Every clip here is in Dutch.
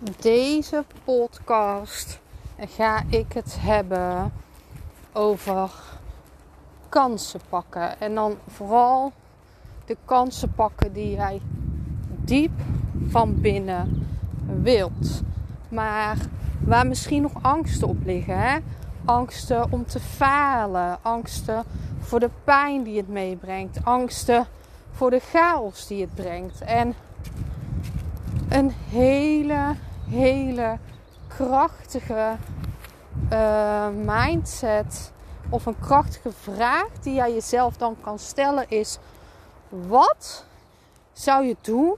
Deze podcast ga ik het hebben over kansen pakken. En dan vooral de kansen pakken die jij diep van binnen wilt. Maar waar misschien nog angsten op liggen. Hè? Angsten om te falen. Angsten voor de pijn die het meebrengt. Angsten voor de chaos die het brengt. En een hele, hele krachtige uh, mindset of een krachtige vraag die jij jezelf dan kan stellen is: wat zou je doen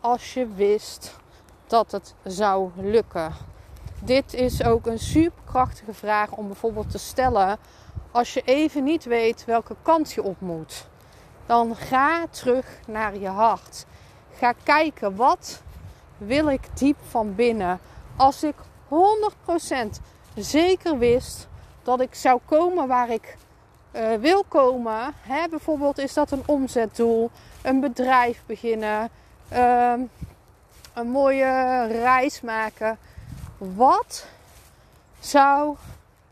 als je wist dat het zou lukken? Dit is ook een superkrachtige vraag om bijvoorbeeld te stellen als je even niet weet welke kant je op moet. Dan ga terug naar je hart. Ga kijken wat wil ik diep van binnen. Als ik 100% zeker wist dat ik zou komen waar ik uh, wil komen. Hè, bijvoorbeeld is dat een omzetdoel, een bedrijf beginnen, uh, een mooie reis maken. Wat zou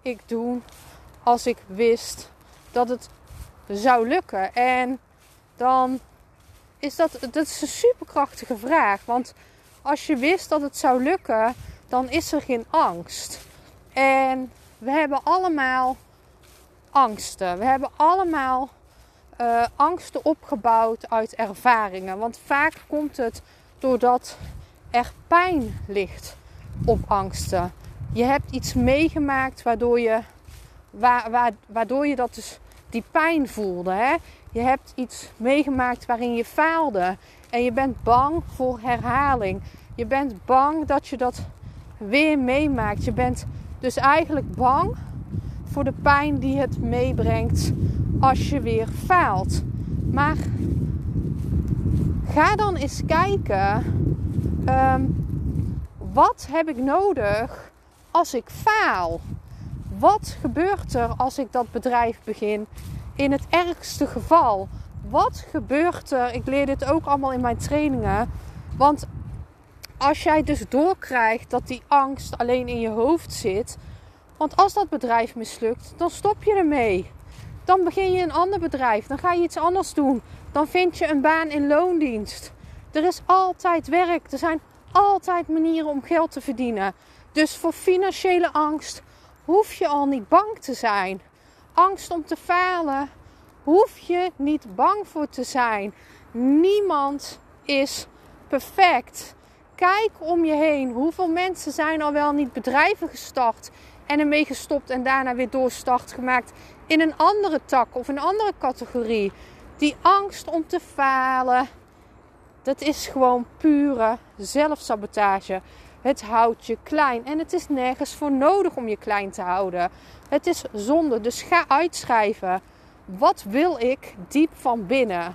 ik doen als ik wist dat het zou lukken? En dan is dat, dat is een superkrachtige vraag. Want als je wist dat het zou lukken, dan is er geen angst. En we hebben allemaal angsten. We hebben allemaal uh, angsten opgebouwd uit ervaringen. Want vaak komt het doordat er pijn ligt op angsten. Je hebt iets meegemaakt waardoor je, waardoor je dat dus die pijn voelde. Hè? Je hebt iets meegemaakt waarin je faalde. En je bent bang voor herhaling. Je bent bang dat je dat weer meemaakt. Je bent dus eigenlijk bang voor de pijn die het meebrengt als je weer faalt. Maar ga dan eens kijken. Um, wat heb ik nodig als ik faal? Wat gebeurt er als ik dat bedrijf begin? In het ergste geval. Wat gebeurt er? Ik leer dit ook allemaal in mijn trainingen. Want als jij dus doorkrijgt dat die angst alleen in je hoofd zit. Want als dat bedrijf mislukt, dan stop je ermee. Dan begin je een ander bedrijf. Dan ga je iets anders doen. Dan vind je een baan in loondienst. Er is altijd werk. Er zijn altijd manieren om geld te verdienen. Dus voor financiële angst hoef je al niet bang te zijn. Angst om te falen hoef je niet bang voor te zijn. Niemand is perfect. Kijk om je heen. Hoeveel mensen zijn al wel niet bedrijven gestart en ermee gestopt en daarna weer doorstart gemaakt in een andere tak of een andere categorie. Die angst om te falen, dat is gewoon pure zelfsabotage. Het houdt je klein en het is nergens voor nodig om je klein te houden. Het is zonde, dus ga uitschrijven. Wat wil ik diep van binnen?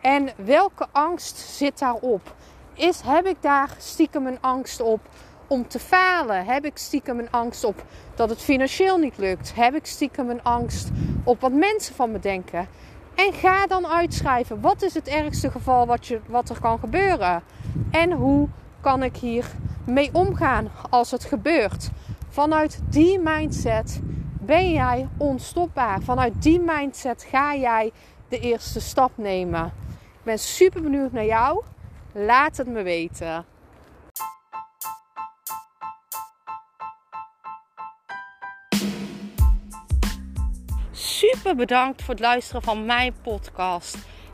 En welke angst zit daarop? Is, heb ik daar stiekem een angst op om te falen? Heb ik stiekem een angst op dat het financieel niet lukt? Heb ik stiekem een angst op wat mensen van me denken? En ga dan uitschrijven wat is het ergste geval wat, je, wat er kan gebeuren? En hoe kan ik hier mee omgaan als het gebeurt? Vanuit die mindset ben jij onstopbaar. Vanuit die mindset ga jij de eerste stap nemen. Ik ben super benieuwd naar jou. Laat het me weten. Super bedankt voor het luisteren van mijn podcast.